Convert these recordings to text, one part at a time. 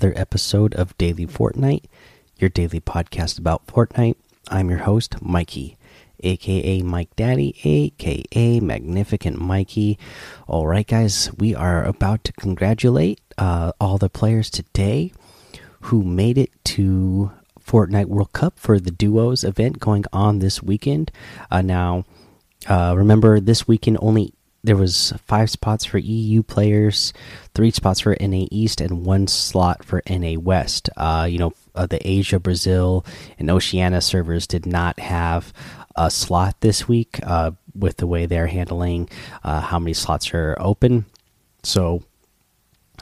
Another episode of Daily Fortnite, your daily podcast about Fortnite. I'm your host, Mikey, aka Mike Daddy, aka Magnificent Mikey. All right, guys, we are about to congratulate uh, all the players today who made it to Fortnite World Cup for the Duos event going on this weekend. Uh, now, uh, remember, this weekend only there was five spots for EU players, three spots for NA East, and one slot for NA West. Uh, you know, uh, the Asia, Brazil, and Oceania servers did not have a slot this week uh, with the way they're handling uh, how many slots are open. So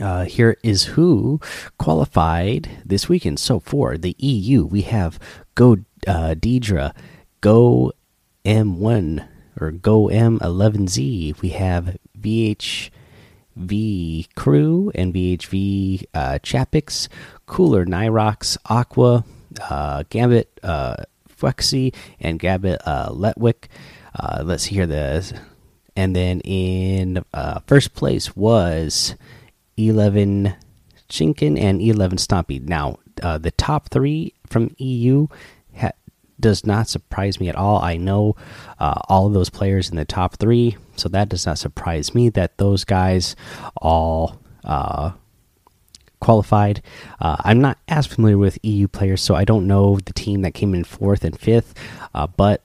uh, here is who qualified this weekend. So for the EU, we have Go uh, Deidre, Go M1 or Go M11Z. We have VHV Crew and VHV uh, Chapix, Cooler Nyhrox, Aqua, uh, Gambit uh, and Gambit uh, Letwick. Uh, let's hear this. And then in uh, first place was 11 Chinkin and 11 Stompy. Now, uh, the top three from EU does not surprise me at all. I know uh, all of those players in the top three, so that does not surprise me that those guys all uh, qualified. Uh, I'm not as familiar with EU players, so I don't know the team that came in fourth and fifth, uh, but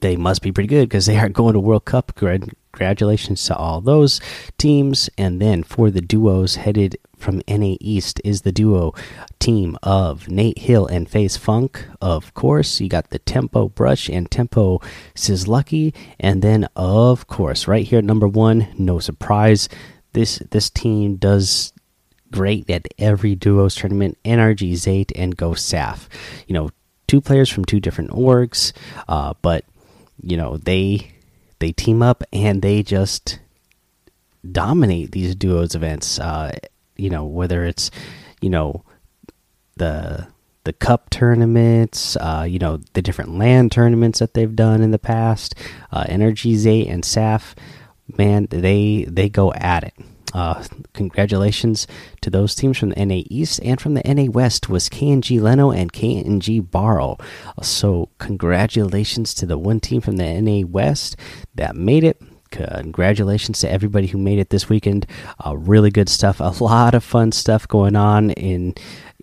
they must be pretty good because they are going to World Cup. Congratulations to all those teams. And then for the duos headed from NA East is the duo team of Nate Hill and FaZe Funk. Of course, you got the Tempo Brush and Tempo Sizlucky. And then, of course, right here at number one, no surprise, this this team does great at every duos tournament. NRG Zate and Go Saf. You know, two players from two different orgs, uh, but you know they they team up and they just dominate these duos events. Uh, you know whether it's you know the the cup tournaments, uh, you know the different land tournaments that they've done in the past. Uh, NRG Zate and Saf, man, they they go at it. Uh, congratulations to those teams from the NA East and from the NA West was KNG Leno and KNG Barrow. So congratulations to the one team from the NA West that made it. Congratulations to everybody who made it this weekend. Uh, really good stuff. A lot of fun stuff going on in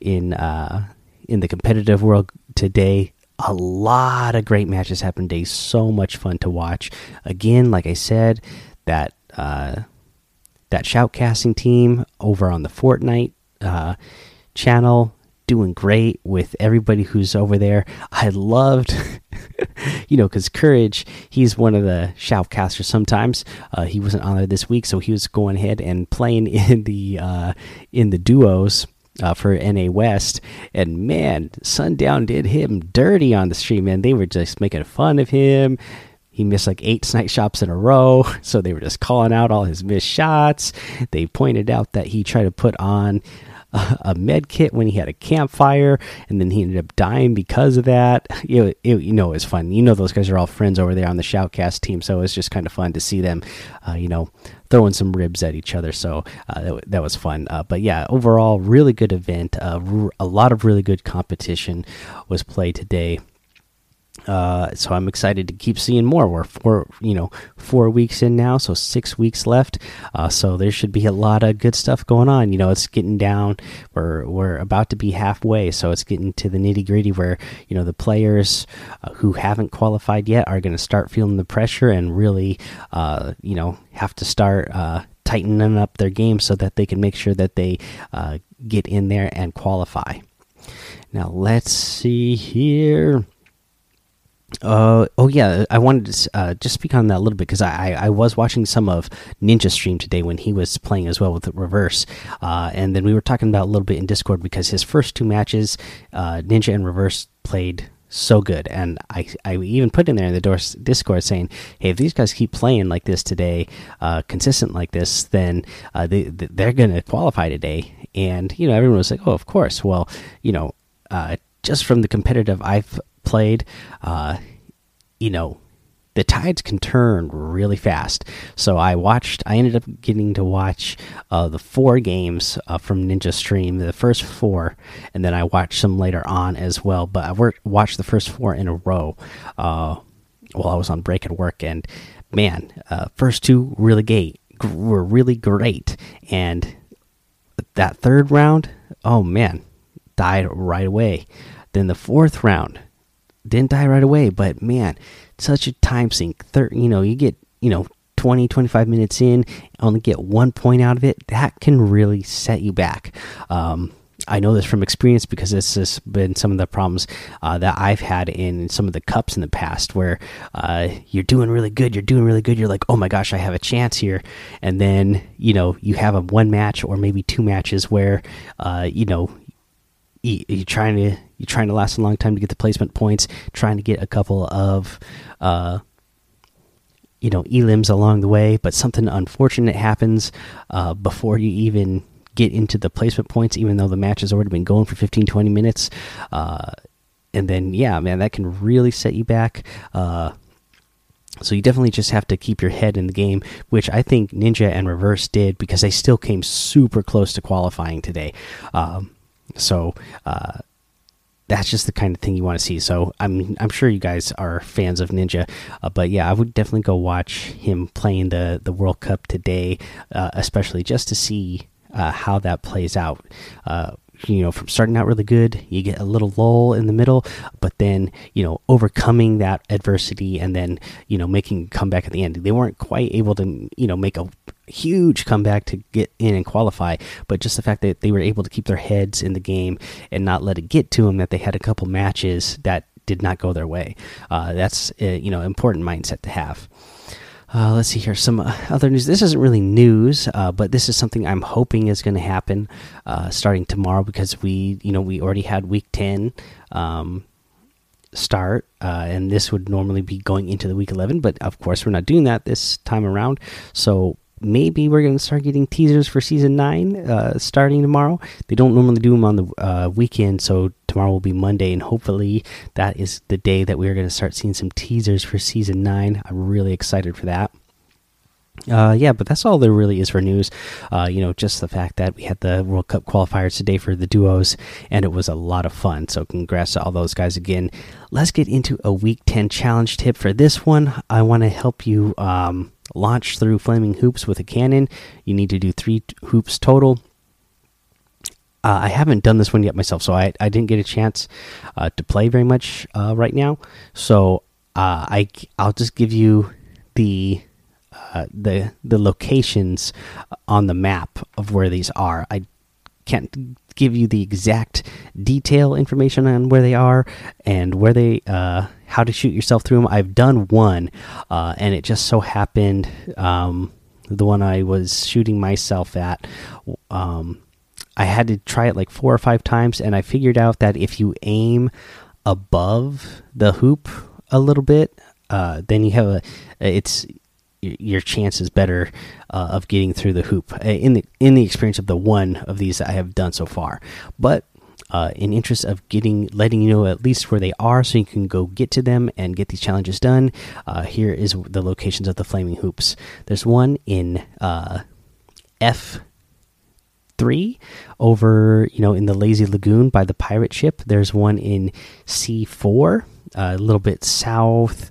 in uh, in the competitive world today a lot of great matches happened today. So much fun to watch. Again, like I said, that uh, that shoutcasting team over on the Fortnite uh, channel doing great with everybody who's over there. I loved, you know, because Courage, he's one of the shoutcasters sometimes. Uh, he wasn't on there this week, so he was going ahead and playing in the uh, in the duos. Uh, for NA West, and man, Sundown did him dirty on the stream, man. They were just making fun of him, he missed like eight snipe shots in a row, so they were just calling out all his missed shots. They pointed out that he tried to put on a, med kit when he had a campfire, and then he ended up dying because of that. You know, it, you know, fun. You know, those guys are all friends over there on the Shoutcast team, so it was just kind of fun to see them, uh, you know, throwing some ribs at each other. So uh, that, that, was fun. Uh, but yeah, overall, really good event. Uh, a lot of really good competition was played today. Uh, so I'm excited to keep seeing more. We're four, you know, four weeks in now, so six weeks left. Uh, so there should be a lot of good stuff going on. You know, it's getting down. We're we're about to be halfway, so it's getting to the nitty gritty where you know the players uh, who haven't qualified yet are going to start feeling the pressure and really, uh, you know, have to start uh, tightening up their game so that they can make sure that they uh, get in there and qualify. Now let's see here. Uh oh yeah, I wanted to uh, just speak on that a little bit because I, I, was watching some of Ninja stream today when he was playing as well with the Reverse, uh, and then we were talking about a little bit in Discord because his first two matches, uh, Ninja and Reverse played so good, and I I even put in there in the Discord saying, hey, if these guys keep playing like this today, uh, consistent like this, then uh, they they're gonna qualify today, and you know everyone was like, oh, of course, well, you know. Just from the competitive I've played, uh, you know, the tides can turn really fast. So I watched. I ended up getting to watch uh, the four games uh, from Ninja Stream, the first four, and then I watched some later on as well. But I watched the first four in a row uh, while I was on break at work, and man, uh, first two really gay were really great, and that third round, oh man, died right away. Then the fourth round didn't die right away, but man, such a time sink. Third, you know, you get, you know, 20, 25 minutes in, only get one point out of it. That can really set you back. Um, I know this from experience because this has been some of the problems uh, that I've had in some of the cups in the past where uh, you're doing really good, you're doing really good, you're like, oh my gosh, I have a chance here. And then, you know, you have a one match or maybe two matches where, uh, you know, you, are trying to you're trying to last a long time to get the placement points, trying to get a couple of uh, you know elims along the way, but something unfortunate happens uh, before you even get into the placement points, even though the match has already been going for 15, 20 minutes. Uh, and then, yeah, man, that can really set you back. Uh, so you definitely just have to keep your head in the game, which I think Ninja and Reverse did because they still came super close to qualifying today. Um, so uh, that's just the kind of thing you want to see. So I'm I'm sure you guys are fans of Ninja, uh, but yeah, I would definitely go watch him playing the the World Cup today, uh, especially just to see uh, how that plays out. Uh, you know, from starting out really good, you get a little lull in the middle, but then you know overcoming that adversity and then you know making comeback at the end. They weren't quite able to you know make a huge comeback to get in and qualify, but just the fact that they were able to keep their heads in the game and not let it get to them, that they had a couple matches that did not go their way. Uh, that's a, you know important mindset to have. Uh, let's see here some other news. This isn't really news, uh, but this is something I'm hoping is going to happen uh, starting tomorrow because we, you know, we already had week ten um, start, uh, and this would normally be going into the week eleven, but of course we're not doing that this time around. So maybe we're going to start getting teasers for season nine uh, starting tomorrow. They don't normally do them on the uh, weekend, so tomorrow will be Monday, and hopefully that is the day that we're going to start seeing some teasers for season nine. I'm really excited for that. Uh, yeah, but that's all there really is for news. Uh, you know, just the fact that we had the World Cup qualifiers today for the duos, and it was a lot of fun. So, congrats to all those guys again. Let's get into a Week 10 challenge tip. For this one, I want to help you. Um, launch through flaming hoops with a cannon. You need to do three hoops total. Uh, I haven't done this one yet myself, so I, I didn't get a chance uh, to play very much uh, right now. So uh, I I'll just give you the uh, the the locations on the map of where these are. I can't give you the exact detail information on where they are and where they uh, how to shoot yourself through them. I've done one, uh, and it just so happened um, the one I was shooting myself at. Um, I had to try it like four or five times, and I figured out that if you aim above the hoop a little bit, uh, then you have a it's your chance is better uh, of getting through the hoop uh, in the in the experience of the one of these that I have done so far. But uh, in interest of getting letting you know at least where they are, so you can go get to them and get these challenges done. Uh, here is the locations of the flaming hoops. There's one in uh, F three over you know in the lazy lagoon by the pirate ship. There's one in C four, uh, a little bit south.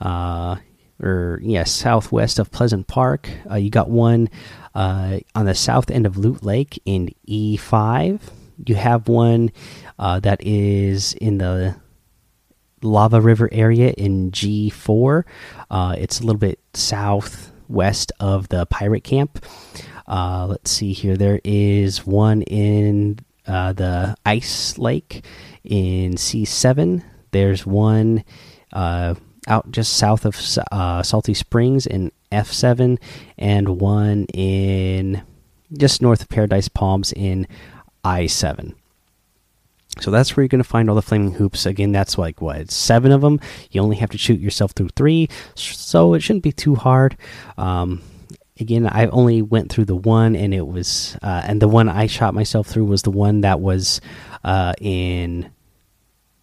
Uh, or yeah, southwest of Pleasant Park. Uh, you got one uh, on the south end of Loot Lake in E5 you have one uh, that is in the Lava River area in G4. Uh, it's a little bit southwest of the pirate camp. Uh, let's see here. There is one in uh, the Ice Lake in C7. There's one uh, out just south of uh, Salty Springs in F7, and one in just north of Paradise Palms in i7. So that's where you're going to find all the flaming hoops. Again, that's like what seven of them. You only have to shoot yourself through three, so it shouldn't be too hard. Um, again, I only went through the one, and it was, uh, and the one I shot myself through was the one that was uh, in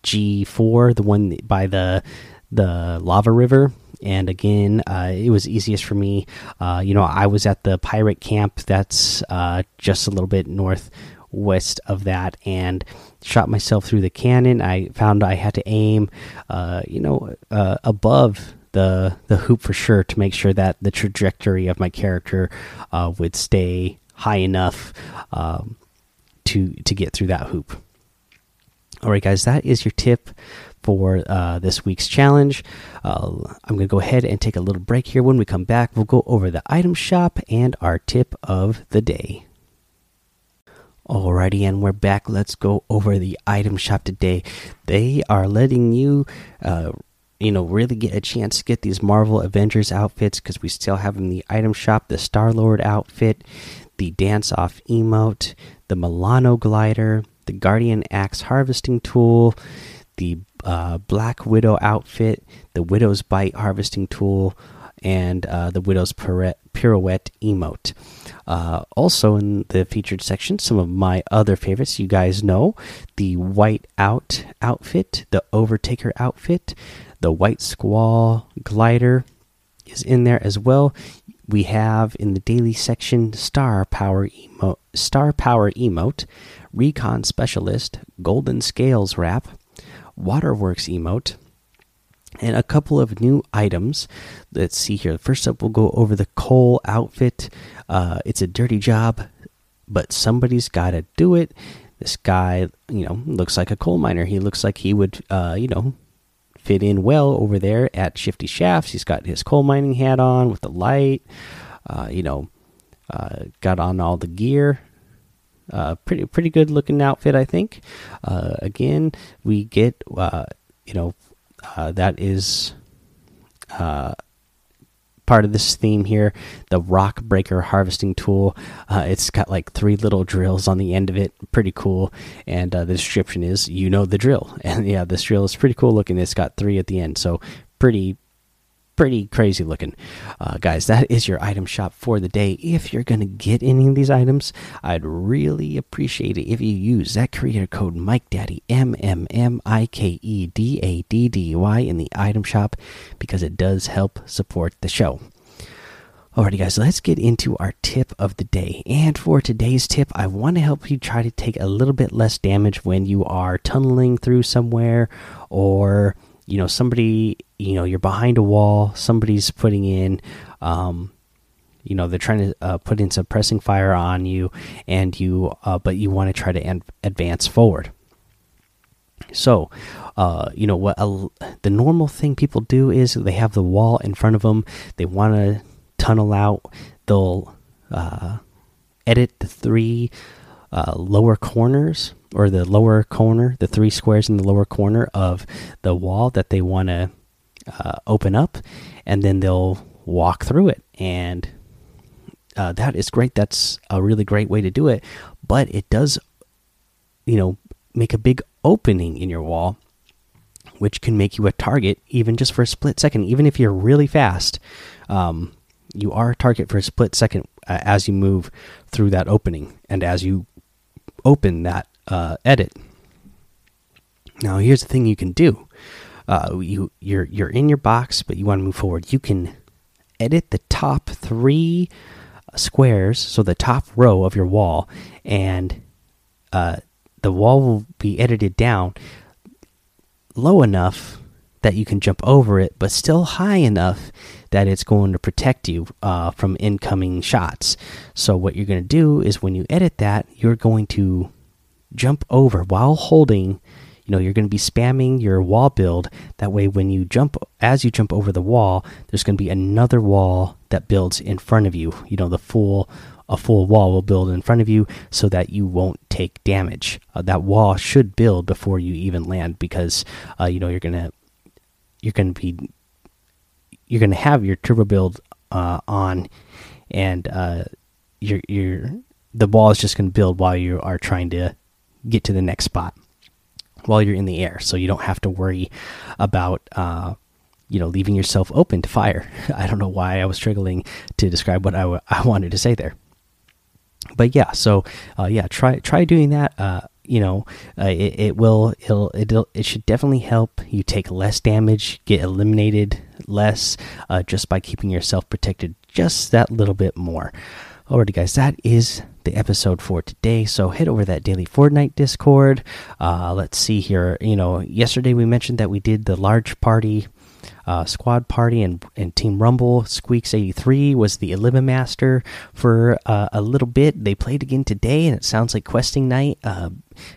G4, the one by the the lava river and again, uh, it was easiest for me. Uh, you know, I was at the pirate camp that's uh, just a little bit northwest of that, and shot myself through the cannon. I found I had to aim, uh, you know, uh, above the the hoop for sure to make sure that the trajectory of my character uh, would stay high enough um, to to get through that hoop. All right, guys, that is your tip for uh, this week's challenge. Uh, I'm going to go ahead and take a little break here. When we come back, we'll go over the item shop and our tip of the day. Alrighty, and we're back. Let's go over the item shop today. They are letting you, uh, you know, really get a chance to get these Marvel Avengers outfits because we still have in the item shop the Star Lord outfit, the Dance Off emote, the Milano glider, the Guardian Axe harvesting tool, the uh, Black Widow outfit, the Widow's Bite harvesting tool, and uh, the Widow's Pirouette emote. Uh, also, in the featured section, some of my other favorites you guys know the White Out outfit, the Overtaker outfit, the White Squall glider is in there as well. We have in the daily section Star Power emote, Star Power emote, Recon Specialist, Golden Scales wrap, Waterworks emote, and a couple of new items. Let's see here. First up, we'll go over the coal outfit. Uh, it's a dirty job, but somebody's got to do it. This guy, you know, looks like a coal miner. He looks like he would, uh, you know, fit in well over there at Shifty Shafts. He's got his coal mining hat on with the light. Uh, you know, uh, got on all the gear. Uh, pretty pretty good looking outfit, I think. Uh, again, we get you know uh, that is uh, part of this theme here. The rock breaker harvesting tool. Uh, it's got like three little drills on the end of it. Pretty cool. And uh, the description is, you know the drill. And yeah, this drill is pretty cool looking. It's got three at the end, so pretty pretty crazy looking. Uh, guys, that is your item shop for the day. If you're going to get any of these items, I'd really appreciate it if you use that creator code MikeDaddy, M M M I K E D A D D Y, in the item shop because it does help support the show. Alrighty, guys, let's get into our tip of the day. And for today's tip, I want to help you try to take a little bit less damage when you are tunneling through somewhere or you know somebody you know you're behind a wall somebody's putting in um you know they're trying to uh, put in suppressing fire on you and you uh, but you want to try to advance forward. So uh, you know what the normal thing people do is they have the wall in front of them they want to tunnel out they'll uh, edit the three uh, lower corners or the lower corner, the three squares in the lower corner of the wall that they want to uh, open up, and then they'll walk through it. And uh, that is great. That's a really great way to do it. But it does, you know, make a big opening in your wall, which can make you a target even just for a split second. Even if you're really fast, um, you are a target for a split second uh, as you move through that opening and as you open that uh, edit. Now, here's the thing you can do. Uh, you you're you're in your box, but you want to move forward. You can edit the top three squares, so the top row of your wall, and uh, the wall will be edited down low enough that you can jump over it, but still high enough that it's going to protect you uh, from incoming shots. So, what you're going to do is when you edit that, you're going to jump over while holding you know you're going to be spamming your wall build. That way when you jump as you jump over the wall there's going to be another wall that builds in front of you. You know the full a full wall will build in front of you so that you won't take damage. Uh, that wall should build before you even land because uh, you know you're going to you're going to be you're going to have your turbo build uh, on and uh, you're you're the ball is just going to build while you are trying to get to the next spot while you're in the air, so you don't have to worry about uh, you know leaving yourself open to fire. I don't know why I was struggling to describe what I, I wanted to say there, but yeah. So uh, yeah, try try doing that. Uh, you know, uh, it, it will it'll, it'll it should definitely help you take less damage, get eliminated less uh, just by keeping yourself protected just that little bit more. Alrighty, guys, that is the episode for today. So head over that daily Fortnite Discord. Uh, let's see here. You know, yesterday we mentioned that we did the large party uh, Squad Party and, and Team Rumble. Squeaks83 was the Eliminator for uh, a little bit. They played again today, and it sounds like Questing Night uh,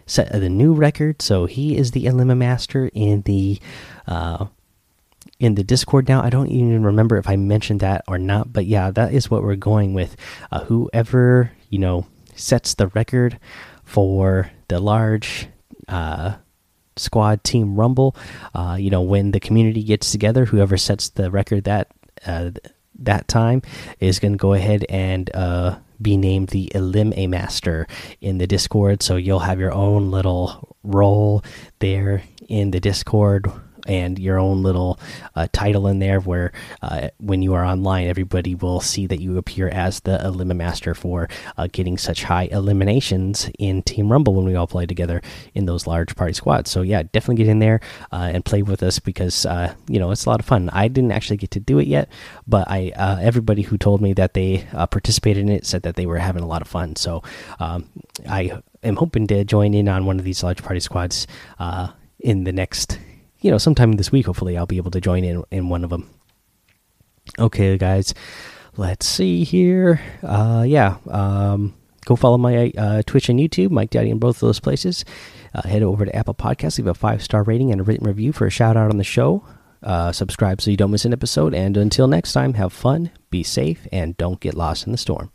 set the new record. So he is the Eliminator in the. Uh, in the Discord now, I don't even remember if I mentioned that or not, but yeah, that is what we're going with. Uh, whoever you know sets the record for the large uh, squad team rumble. Uh, you know, when the community gets together, whoever sets the record that uh, that time is going to go ahead and uh, be named the Elim A Master in the Discord. So you'll have your own little role there in the Discord and your own little uh, title in there where uh, when you are online everybody will see that you appear as the eliminator for uh, getting such high eliminations in team rumble when we all play together in those large party squads. So yeah definitely get in there uh, and play with us because uh, you know it's a lot of fun. I didn't actually get to do it yet but i uh, everybody who told me that they participated in it said that they were having a lot of fun. So um, i am hoping to join in on one of these large party squads in the next you know, sometime this week, hopefully, I'll be able to join in in one of them. Okay, guys, let's see here. Uh, yeah, um, go follow my uh, Twitch and YouTube, Mike Daddy, in both of those places. Uh, head over to Apple Podcasts, leave a five star rating and a written review for a shout out on the show. Uh, subscribe so you don't miss an episode. And until next time, have fun, be safe, and don't get lost in the storm.